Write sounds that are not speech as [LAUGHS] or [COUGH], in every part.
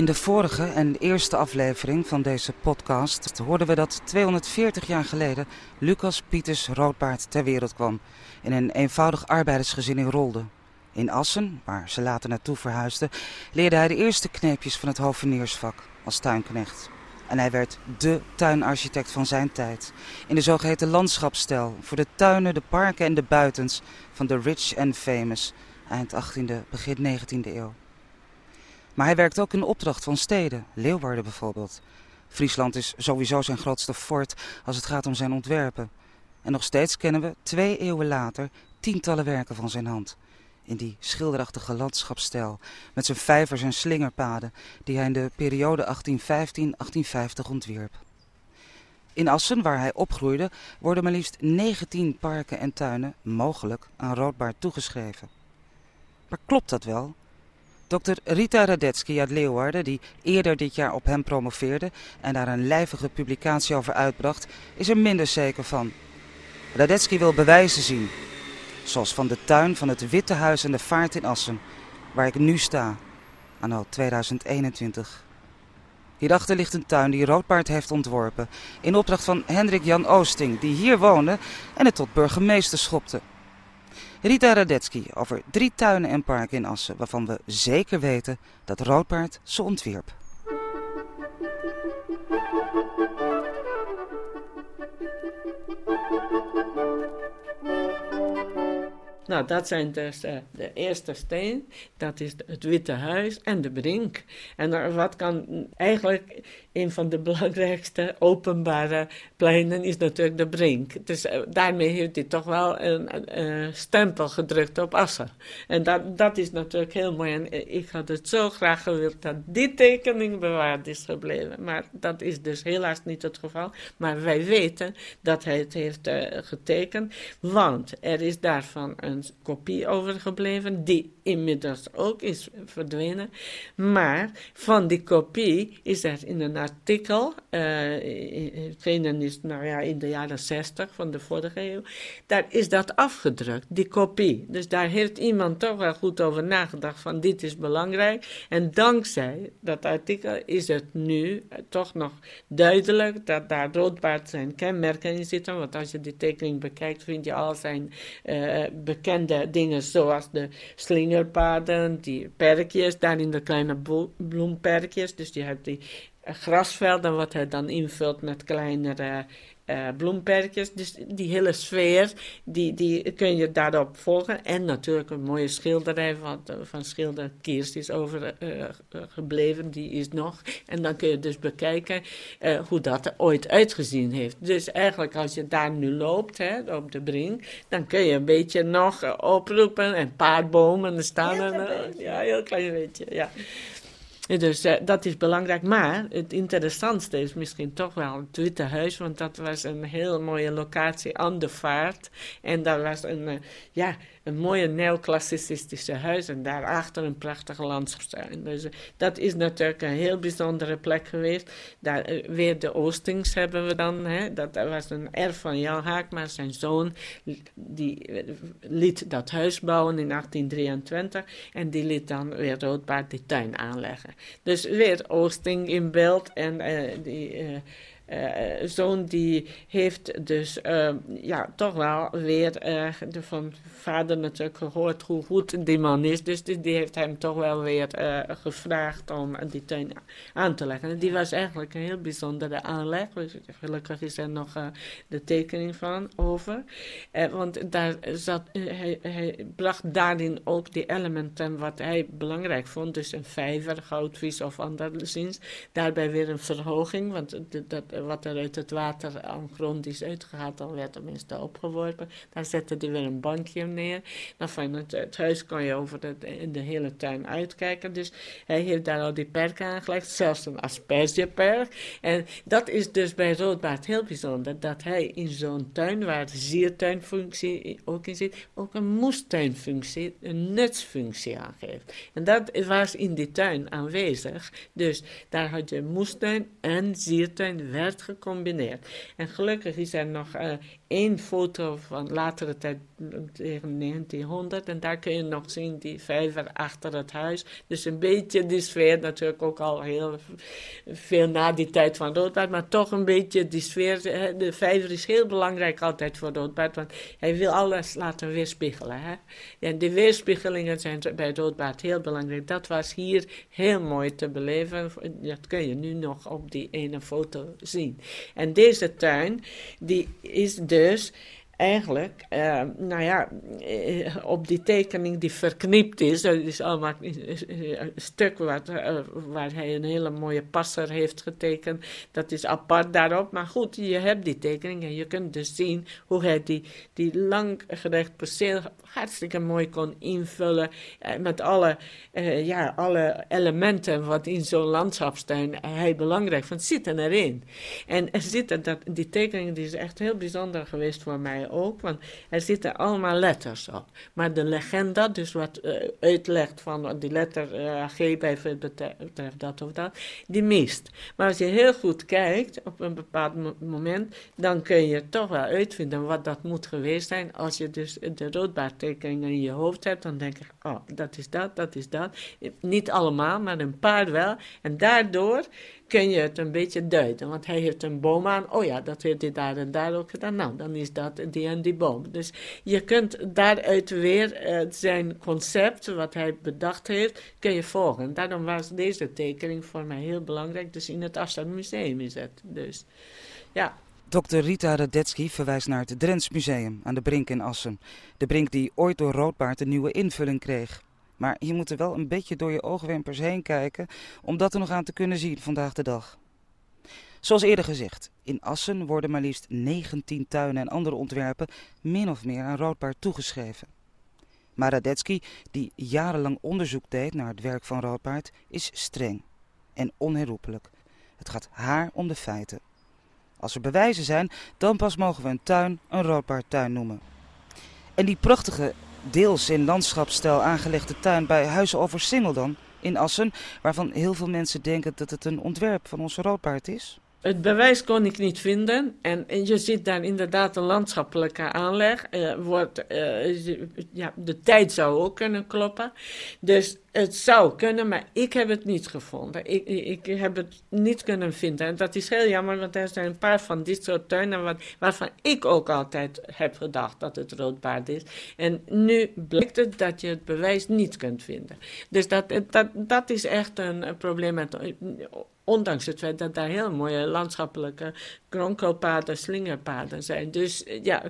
In de vorige en eerste aflevering van deze podcast hoorden we dat 240 jaar geleden Lucas Pieters Roodbaard ter wereld kwam in een eenvoudig arbeidersgezin in Rolde. In Assen, waar ze later naartoe verhuisde, leerde hij de eerste kneepjes van het hoveniersvak als tuinknecht. En hij werd dé tuinarchitect van zijn tijd. In de zogeheten landschapsstijl voor de tuinen, de parken en de buitens van de rich and famous eind 18e, begin 19e eeuw. Maar hij werkt ook in opdracht van steden, Leeuwarden bijvoorbeeld. Friesland is sowieso zijn grootste fort als het gaat om zijn ontwerpen. En nog steeds kennen we, twee eeuwen later, tientallen werken van zijn hand. In die schilderachtige landschapsstijl, met zijn vijvers en slingerpaden, die hij in de periode 1815-1850 ontwierp. In Assen, waar hij opgroeide, worden maar liefst 19 parken en tuinen mogelijk aan Roodbaard toegeschreven. Maar klopt dat wel? Dr. Rita Radetzky uit Leeuwarden, die eerder dit jaar op hem promoveerde en daar een lijvige publicatie over uitbracht, is er minder zeker van. Radetzky wil bewijzen zien, zoals van de tuin van het Witte Huis en de Vaart in Assen, waar ik nu sta, anno 2021. Hierachter ligt een tuin die Roodbaard heeft ontworpen, in opdracht van Hendrik Jan Oosting, die hier woonde en het tot burgemeester schopte. Rita Radetzky over drie tuinen en parken in Assen, waarvan we zeker weten dat Roodbaard ze ontwierp. Nou, dat zijn dus uh, de eerste steen, dat is het Witte Huis en de Brink. En wat kan eigenlijk een van de [LAUGHS] belangrijkste openbare pleinen is natuurlijk de Brink. Dus uh, daarmee heeft hij toch wel een, stempel gedrukt op Assen. En dat, dat is natuurlijk heel mooi. En ik had het zo graag gewild dat die tekening bewaard is gebleven. Maar dat is dus helaas niet het geval. Maar wij weten dat hij het heeft getekend, want er is daarvan een kopie overgebleven, die inmiddels ook is verdwenen. Maar van die kopie is er in een artikel, uh, is nou ja, in de jaren 60 van de vorige eeuw, daar is dat afgedrukt, die kopie. Dus daar heeft iemand toch wel goed over nagedacht van dit is belangrijk. En dankzij dat artikel is het nu toch nog duidelijk dat daar roodbaard zijn kenmerken in zitten. Want als je die tekening bekijkt, vind je al zijn uh, bekende dingen zoals de slingerpaden, die perkjes, daarin de kleine bloemperkjes. Dus je hebt die grasvelden wat hij dan invult met kleinere uh, bloemperkjes. Dus die hele sfeer, die, die kun je daarop volgen. En natuurlijk een mooie schilderij van, van schilder Kiers is overgebleven, uh, die is nog. En dan kun je dus bekijken uh, hoe dat er ooit uitgezien heeft. Dus eigenlijk als je daar nu loopt, hè, op de brink, dan kun je een beetje nog oproepen en paardbomen staan. er. ja, heel klein beetje, ja. Dus uh, dat is belangrijk. Maar het interessantste is misschien toch wel het Witte Huis, want dat was een heel mooie locatie aan de vaart. En daar was een, uh, ja, een mooie neoclassicistische huis en daarachter een prachtige landschapstuin. Dus uh, dat is natuurlijk een heel bijzondere plek geweest. Daar, weer de Oostings hebben we dan. Hè. Dat was een erf van Jan Haak, maar zijn zoon die liet dat huis bouwen in 1823 en die liet dan weer Roodbaard die tuin aanleggen. Dus weer Oosting in beeld en uh, die uh, zoon die heeft dus uh, ja, toch wel weer uh, van vader natuurlijk gehoord hoe goed die man is. Dus die, die heeft hem toch wel weer gevraagd om die tuin aan te leggen. En die was eigenlijk een heel bijzondere aanleg. Dus gelukkig is er nog de tekening van over. want daar zat, hij, hij, bracht daarin ook die elementen wat hij belangrijk vond. Dus een vijver, goudvis of anderszins. Daarbij weer een verhoging, want dat wat er uit het water aan grond is uitgehaald, dan werd tenminste opgeworpen. Daar zette hij weer een bankje neer. Dan van het, huis kon je over de, de hele tuin uitkijken. Dus hij heeft daar al die perken aangelegd, zelfs een aspergeperk. En dat is dus bij Roodbaard heel bijzonder, dat hij in zo'n tuin, waar de ziertuinfunctie ook in zit, ook een moestuinfunctie, een nutsfunctie aangeeft. En dat was in die tuin aanwezig. Dus daar had je moestuin en ziertuin gecombineerd. En gelukkig is er nog uh, één foto van latere tijd, tegen 1900. En daar kun je nog zien die vijver achter het huis. Dus een beetje die sfeer, natuurlijk ook al heel veel na die tijd van Roodbaard. Maar toch een beetje die sfeer. De vijver is heel belangrijk altijd voor Roodbaard. Want hij wil alles laten weerspiegelen. Hè? En die weerspiegelingen zijn bij Roodbaard heel belangrijk. Dat was hier heel mooi te beleven. Dat kun je nu nog op die ene foto zien. En deze tuin, die is dus eigenlijk, uh, nou ja, eh, op die tekening die verknipt is, dat is allemaal een stuk wat, uh, waar hij een hele mooie passer heeft getekend, dat is apart daarop. Maar goed, je hebt die tekening en je kunt dus zien hoe hij die, die langgerecht perceel hartstikke mooi kon invullen met alle, ja, alle elementen wat in zo'n landschapstuin hij belangrijk vindt, zitten erin. En er zitten, dat, die tekening die is echt heel bijzonder geweest voor mij ook, want er zitten allemaal letters op. Maar de legenda, dus wat uh, uitlegt van die letter uh, G betreft dat of dat, die mist. Maar als je heel goed kijkt op een bepaald moment, dan kun je toch wel uitvinden wat dat moet geweest zijn. Als je dus de roodbaardtekeningen in je hoofd hebt, dan denk je, oh, dat is dat, dat is dat. Niet allemaal, maar een paar wel. En daardoor kun je het een beetje duiden. Want hij heeft een boom aan. Oh ja, dat heeft hij daar en daar ook gedaan. Nou, dan is dat die en die boom. Dus je kunt daaruit weer uh, zijn concept, wat hij bedacht heeft, kun je volgen. Daarom was deze tekening voor mij heel belangrijk. Dus in het Assad Museum is het. Dus ja. Dr. Rita Radetzky verwijst naar het Drents Museum aan de Brink in Assen. De Brink die ooit door Roodbaard een nieuwe invulling kreeg. Maar je moet er wel een beetje door je oogwimpers heen kijken om dat er nog aan te kunnen zien vandaag de dag. Zoals eerder gezegd, in Assen worden maar liefst 19 tuinen en andere ontwerpen min of meer aan Roodbaard toegeschreven. Maar Radetsky, die jarenlang onderzoek deed naar het werk van Roodbaard, is streng en onherroepelijk. Het gaat haar om de feiten. Als er bewijzen zijn, dan pas mogen we een tuin een Roodbaardtuin noemen. En die prachtige deels in landschapsstijl aangelegde tuin bij Huizen over Singel dan, in Assen, waarvan heel veel mensen denken dat het een ontwerp van onze roodpaard is? Het bewijs kon ik niet vinden. En, je ziet daar inderdaad een landschappelijke aanleg. Uh, wordt, uh, ja, de tijd zou ook kunnen kloppen. Dus het zou kunnen, maar ik heb het niet gevonden. Ik, ik, heb het niet kunnen vinden. En dat is heel jammer, want er zijn een paar van dit soort tuinen... Wat, waarvan ik ook altijd heb gedacht dat het roodbaard is. En nu blijkt het dat je het bewijs niet kunt vinden. Dus dat, dat, dat is echt een, een probleem met Ondanks het feit dat daar heel mooie landschappelijke kronkelpaden, slingerpaden zijn. Dus ja,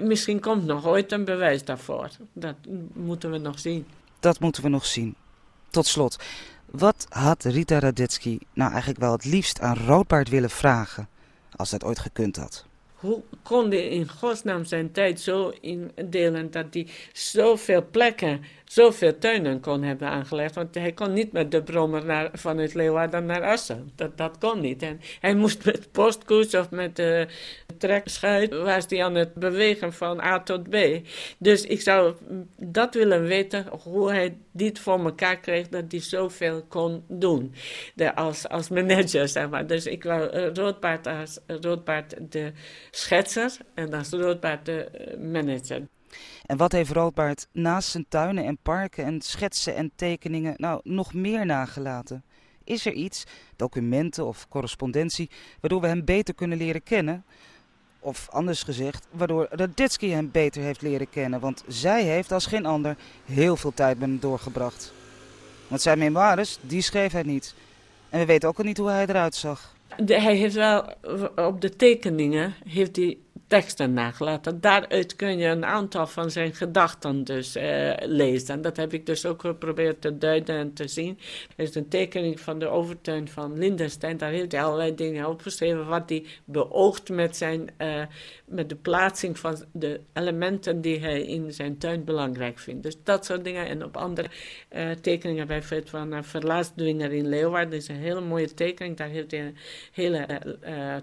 misschien komt nog ooit een bewijs daarvoor. Dat moeten we nog zien. Dat moeten we nog zien. Tot slot, wat had Rita Radetsky nou eigenlijk wel het liefst aan Roodbaard willen vragen, als dat ooit gekund had? Hoe kon hij in godsnaam zijn tijd zo indelen dat hij zoveel plekken zoveel tuinen kon hebben aangelegd. Want hij kon niet met de brommer naar, vanuit Leeuwarden naar Assen. Dat, dat kon niet. En hij moest [LAUGHS] met postkoets of met de trekschuit, was hij aan het bewegen van A tot B. Dus ik zou dat willen weten, hoe hij dit voor elkaar kreeg, dat hij zoveel kon doen. De, als, als manager, zeg maar. Dus ik wou uh, Roodbaard als Roodbaard de schetser en als Roodbaard de uh, manager. En wat heeft Roodbaard naast zijn tuinen en parken en schetsen en tekeningen nou nog meer nagelaten? Is er iets, documenten of correspondentie, waardoor we hem beter kunnen leren kennen? Of anders gezegd, waardoor Raditsky hem beter heeft leren kennen, want zij heeft als geen ander heel veel tijd met hem doorgebracht. Want zijn memoires, die schreef hij niet. En we weten ook al niet hoe hij eruit zag. hij heeft wel op de tekeningen heeft hij teksten nagelaten. Daaruit kun je een aantal van zijn gedachten dus uh, lezen. En dat heb ik dus ook geprobeerd te duiden en te zien. Er is een tekening van de overtuin van Lindenstein. Daar heeft hij allerlei dingen opgeschreven wat hij beoogt met, zijn, uh, met de plaatsing van de elementen die hij in zijn tuin belangrijk vindt. Dus dat soort dingen. En op andere uh, tekeningen, bijvoorbeeld van een verlaasdwinger in Leeuwarden. Dat is een hele mooie tekening. Daar heeft hij een hele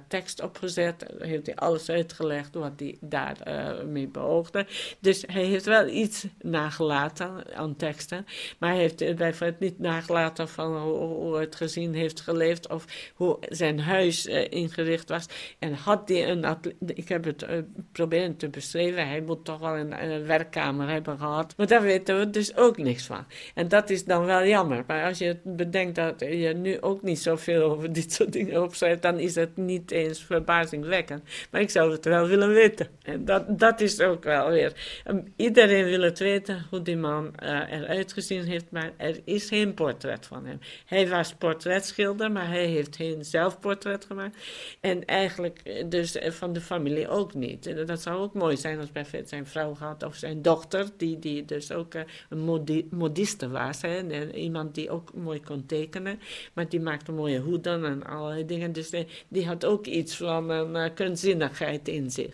tekst op gezet. Heeft hij alles uitgelegd wat hij daar uh, mee beoogde. Dus hij heeft wel iets nagelaten aan teksten, maar hij heeft bijvoorbeeld niet nagelaten van hoe, het gezin heeft geleefd of hoe zijn huis ingericht was. En had hij een, ik heb het proberen te beschrijven, hij moet toch wel een, een werkkamer hebben gehad, maar daar weten we dus ook niks van. En dat is dan wel jammer. Maar als je bedenkt dat je nu ook niet zoveel over dit soort dingen opschrijft, dan is het niet eens verbazingwekkend. Maar ik zou het wel willen weten. En dat, dat is ook wel weer. Um, iedereen wil het weten hoe die man uh, eruit gezien heeft, maar er is geen portret van hem. Hij was portretschilder, maar hij heeft geen zelfportret gemaakt. En eigenlijk eh, dus eh, van de familie ook niet. Dat zou ook mooi zijn als bijvoorbeeld zijn vrouw had of zijn dochter, die, die dus ook een modiste was. Hè? Iemand die ook mooi kon tekenen. Maar die maakte mooie hoeden en allerlei dingen. Dus die, had ook iets van een kunstzinnigheid in Uh,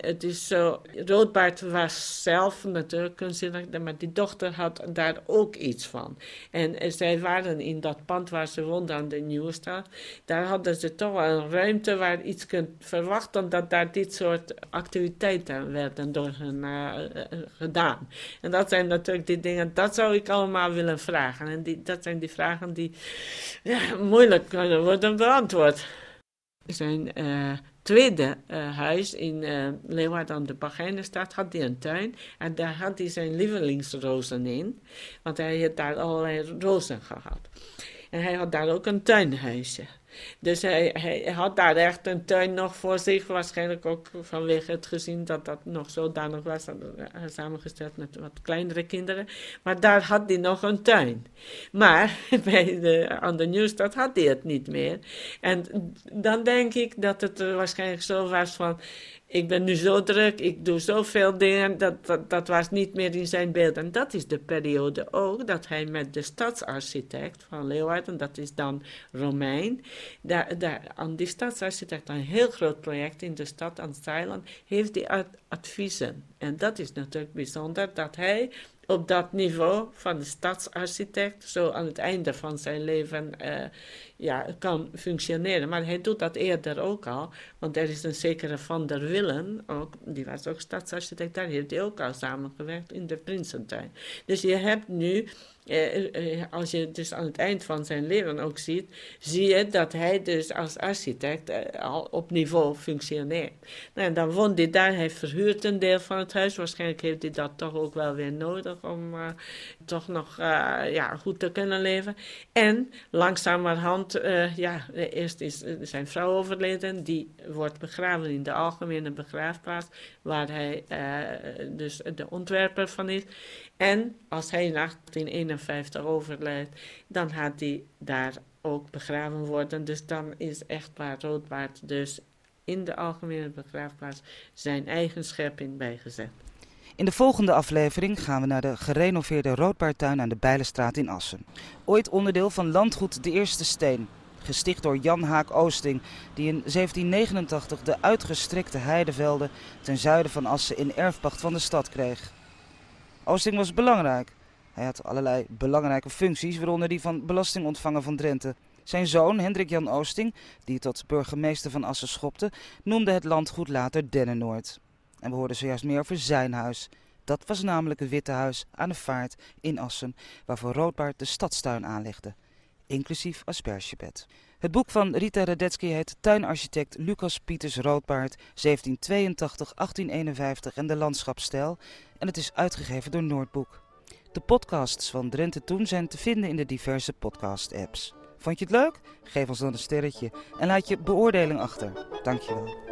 het is zo, Roodbaard was zelf natuurlijk kunstzinnig, maar die dochter had daar ook iets van. En uh, zij waren in dat pand waar ze woonden aan de Nieuwstraat. Daar hadden ze toch wel een ruimte waar iets kunt verwachten dat daar dit soort activiteiten werden door hen gedaan. En dat zijn natuurlijk die dingen, dat zou ik allemaal willen vragen. En die, dat zijn die vragen die moeilijk kunnen worden beantwoord. Zijn uh, tweede uh, huis in uh, Leeuwarden aan de Bagijnenstraat had hij een tuin. En daar had hij zijn lievelingsrozen in. Want hij had daar allerlei rozen gehad. En hij had daar ook een tuinhuisje. Dus hij, hij had daar echt een tuin nog voor zich, waarschijnlijk ook vanwege het gezien dat dat nog zodanig was, samengesteld met wat kleinere kinderen. Maar daar had hij nog een tuin. Maar [LAUGHS] bij de, aan de Nieuwstad had hij het niet meer. En dan denk ik dat het waarschijnlijk zo was van, ik ben nu zo druk, ik doe zoveel dingen, dat, dat, dat was niet meer in zijn beeld. En dat is de periode ook dat hij met de stadsarchitect van Leeuwarden, dat is dan Romein, daar, daar, aan die stadsarchitect, een heel groot project in de stad aan Zeiland, heeft hij adviezen. En dat is natuurlijk bijzonder, dat hij op dat niveau van de stadsarchitect zo aan het einde van zijn leven uh, ja, kan functioneren. Maar hij doet dat eerder ook al, want er is een zekere Van der Willen, ook, die was ook stadsarchitect, daar heeft hij ook al samengewerkt in de Prinsentuin. Dus je hebt nu eh, eh, als je dus aan het eind van zijn leven ook ziet, zie je dat hij dus als architect eh, al op niveau functioneert. Nou, en dan woont hij daar, hij verhuurt een deel van het huis. Waarschijnlijk heeft hij dat toch ook wel weer nodig om toch nog ja, goed te kunnen leven. En langzamerhand, uh, ja, eerst is zijn vrouw overleden, die wordt begraven in de algemene begraafplaats, waar hij dus de ontwerper van is. En als hij in 1851 overlijdt, dan gaat hij daar ook begraven worden. Dus dan is echt waar Roodbaard dus in de algemene begraafplaats zijn eigen schepping bijgezet. In de volgende aflevering gaan we naar de gerenoveerde Roodbaardtuin aan de Bijlenstraat in Assen. Ooit onderdeel van landgoed De Eerste Steen, gesticht door Jan Haak Oosting, die in 1789 de uitgestrekte heidevelden ten zuiden van Assen in erfpacht van de stad kreeg. Oosting was belangrijk. Hij had allerlei belangrijke functies, waaronder die van belastingontvanger van Drenthe. Zijn zoon, Hendrik Jan Oosting, die tot burgemeester van Assen schopte, noemde het landgoed later Dennenoord. En we hoorden zojuist meer over zijn huis. Dat was namelijk het Witte Huis aan de Vaart in Assen, waarvoor Roodbaard de stadstuin aanlegde, inclusief aspergebed. Het boek van Rita Radetsky heet Tuinarchitect Lucas Pieters Roodbaard 1782-1851 en de landschapstijl en het is uitgegeven door Noordboek. De podcasts van Drenthe Toen zijn te vinden in de diverse podcast-apps. Vond je het leuk? Geef ons dan een sterretje en laat je beoordeling achter. Dankjewel.